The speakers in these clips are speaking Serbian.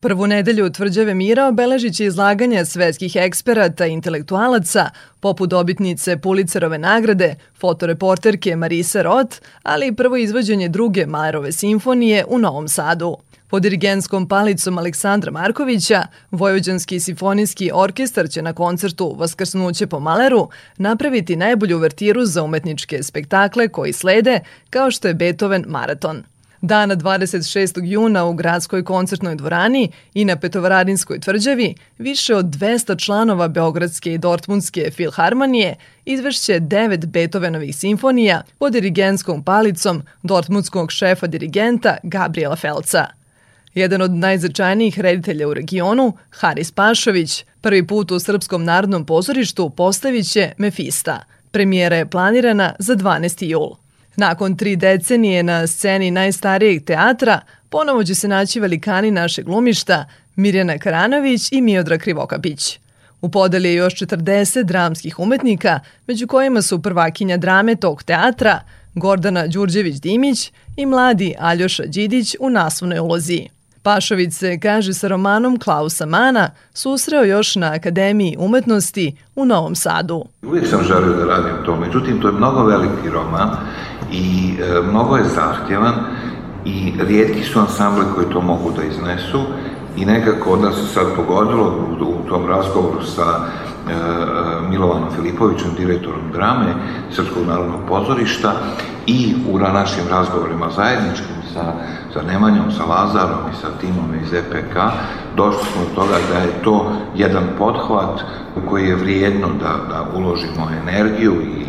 Prvu nedelju tvrđave mira obeležit će izlaganje svetskih eksperata i intelektualaca, poput dobitnice Pulicerove nagrade, fotoreporterke Marise Roth, ali i prvo izvođenje druge Malerove simfonije u Novom Sadu. Pod dirigenskom palicom Aleksandra Markovića, Vojvođanski simfonijski orkestar će na koncertu Vaskrsnuće po Maleru napraviti najbolju vertiru za umetničke spektakle koji slede, kao što je Beethoven Maraton. Dana 26. juna u gradskoj koncertnoj dvorani i na Petovaradinskoj tvrđavi više od 200 članova Beogradske i Dortmundske filharmonije izvešće devet Beethovenovih simfonija pod dirigenskom palicom dortmundskog šefa dirigenta Gabriela Felca. Jedan od najznačajnijih reditelja u regionu, Haris Pašović, prvi put u Srpskom narodnom pozorištu postavit će Mefista. Premijera je planirana za 12. jul. Nakon tri decenije na sceni najstarijeg teatra, ponovo će se naći velikani naše glumišta, Mirjana Karanović i Miodra Krivokapić. U podeli je još 40 dramskih umetnika, među kojima su prvakinja drame tog teatra, Gordana Đurđević-Dimić i mladi Aljoša Đidić u naslovnoj ulozi. Pašović se, kaže sa romanom Klausa Mana, susreo još na Akademiji umetnosti u Novom Sadu. Uvijek sam želio da radim to, međutim to je mnogo veliki roman i e, mnogo je zahtjevan i rijetki su ansambli koji to mogu da iznesu i nekako od nas sad pogodilo u, u tom razgovoru sa e, Milovanom Filipovićem, direktorom drame Srpskog narodnog pozorišta i u našim razgovorima zajedničkim sa, sa Nemanjom, sa Lazarom i sa timom iz EPK, došli smo do toga da je to jedan podhvat u koji je vrijedno da, da uložimo energiju i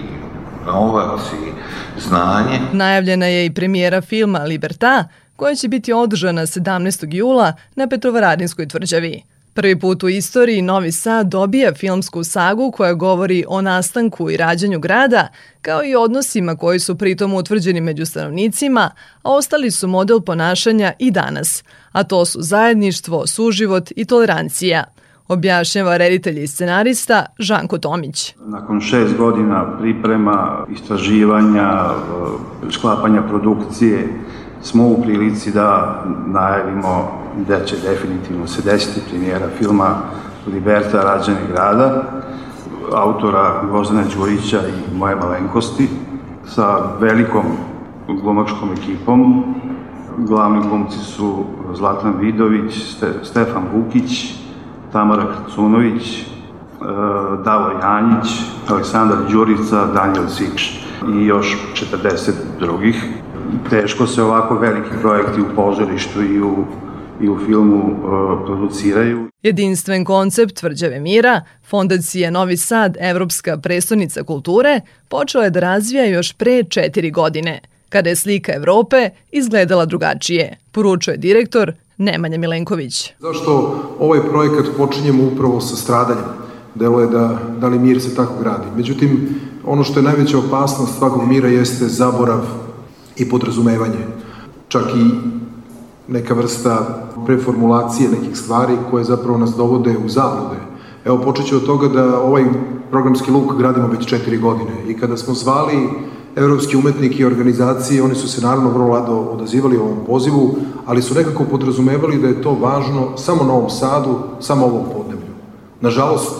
novac i znanje. Najavljena je i premijera filma Liberta, koja će biti održana 17. jula na Petrovaradinskoj tvrđavi. Prvi put u istoriji Novi Sad dobija filmsku sagu koja govori o nastanku i rađanju grada, kao i odnosima koji su pritom utvrđeni među stanovnicima, a ostali su model ponašanja i danas, a to su zajedništvo, suživot i tolerancija – objašnjava reditelj i scenarista Žanko Tomić. Nakon šest godina priprema, istraživanja, sklapanja produkcije, smo u prilici da najavimo da će definitivno se desiti premijera filma Liberta Rađane grada, autora Gvozdana Đurića i moje malenkosti, sa velikom glumačkom ekipom. Glavni glumci su Zlatan Vidović, Stefan Vukić, Tamara Krcunović, e, Davor Janjić, Aleksandar Đurica, Daniel Sikš i još 40 drugih. Teško se ovako veliki projekti u pozorištu i u i u filmu uh, produciraju. Jedinstven koncept Tvrđave mira, Fondacija Novi Sad, Evropska prestonica kulture, počela je da razvija još pre četiri godine, kada je slika Evrope izgledala drugačije, poručuje direktor Nemanja Milenković. Zašto ovaj projekat počinjemo upravo sa stradanjem? Delo je da, da li mir se tako gradi. Međutim, ono što je najveća opasnost svakog mira jeste zaborav i podrazumevanje. Čak i neka vrsta preformulacije nekih stvari koje zapravo nas dovode u zablude. Evo, počet ću od toga da ovaj programski luk gradimo već četiri godine i kada smo zvali evropski umetnik i organizacije, oni su se naravno vrlo lado odazivali ovom pozivu, ali su nekako podrazumevali da je to važno samo Novom Sadu, samo ovom podneblju. Nažalost,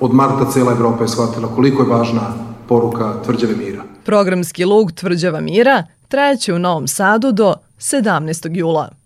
od marta cela Evropa je shvatila koliko je važna poruka Tvrđave mira. Programski lug Tvrđava mira trajeće u Novom Sadu do 17. jula.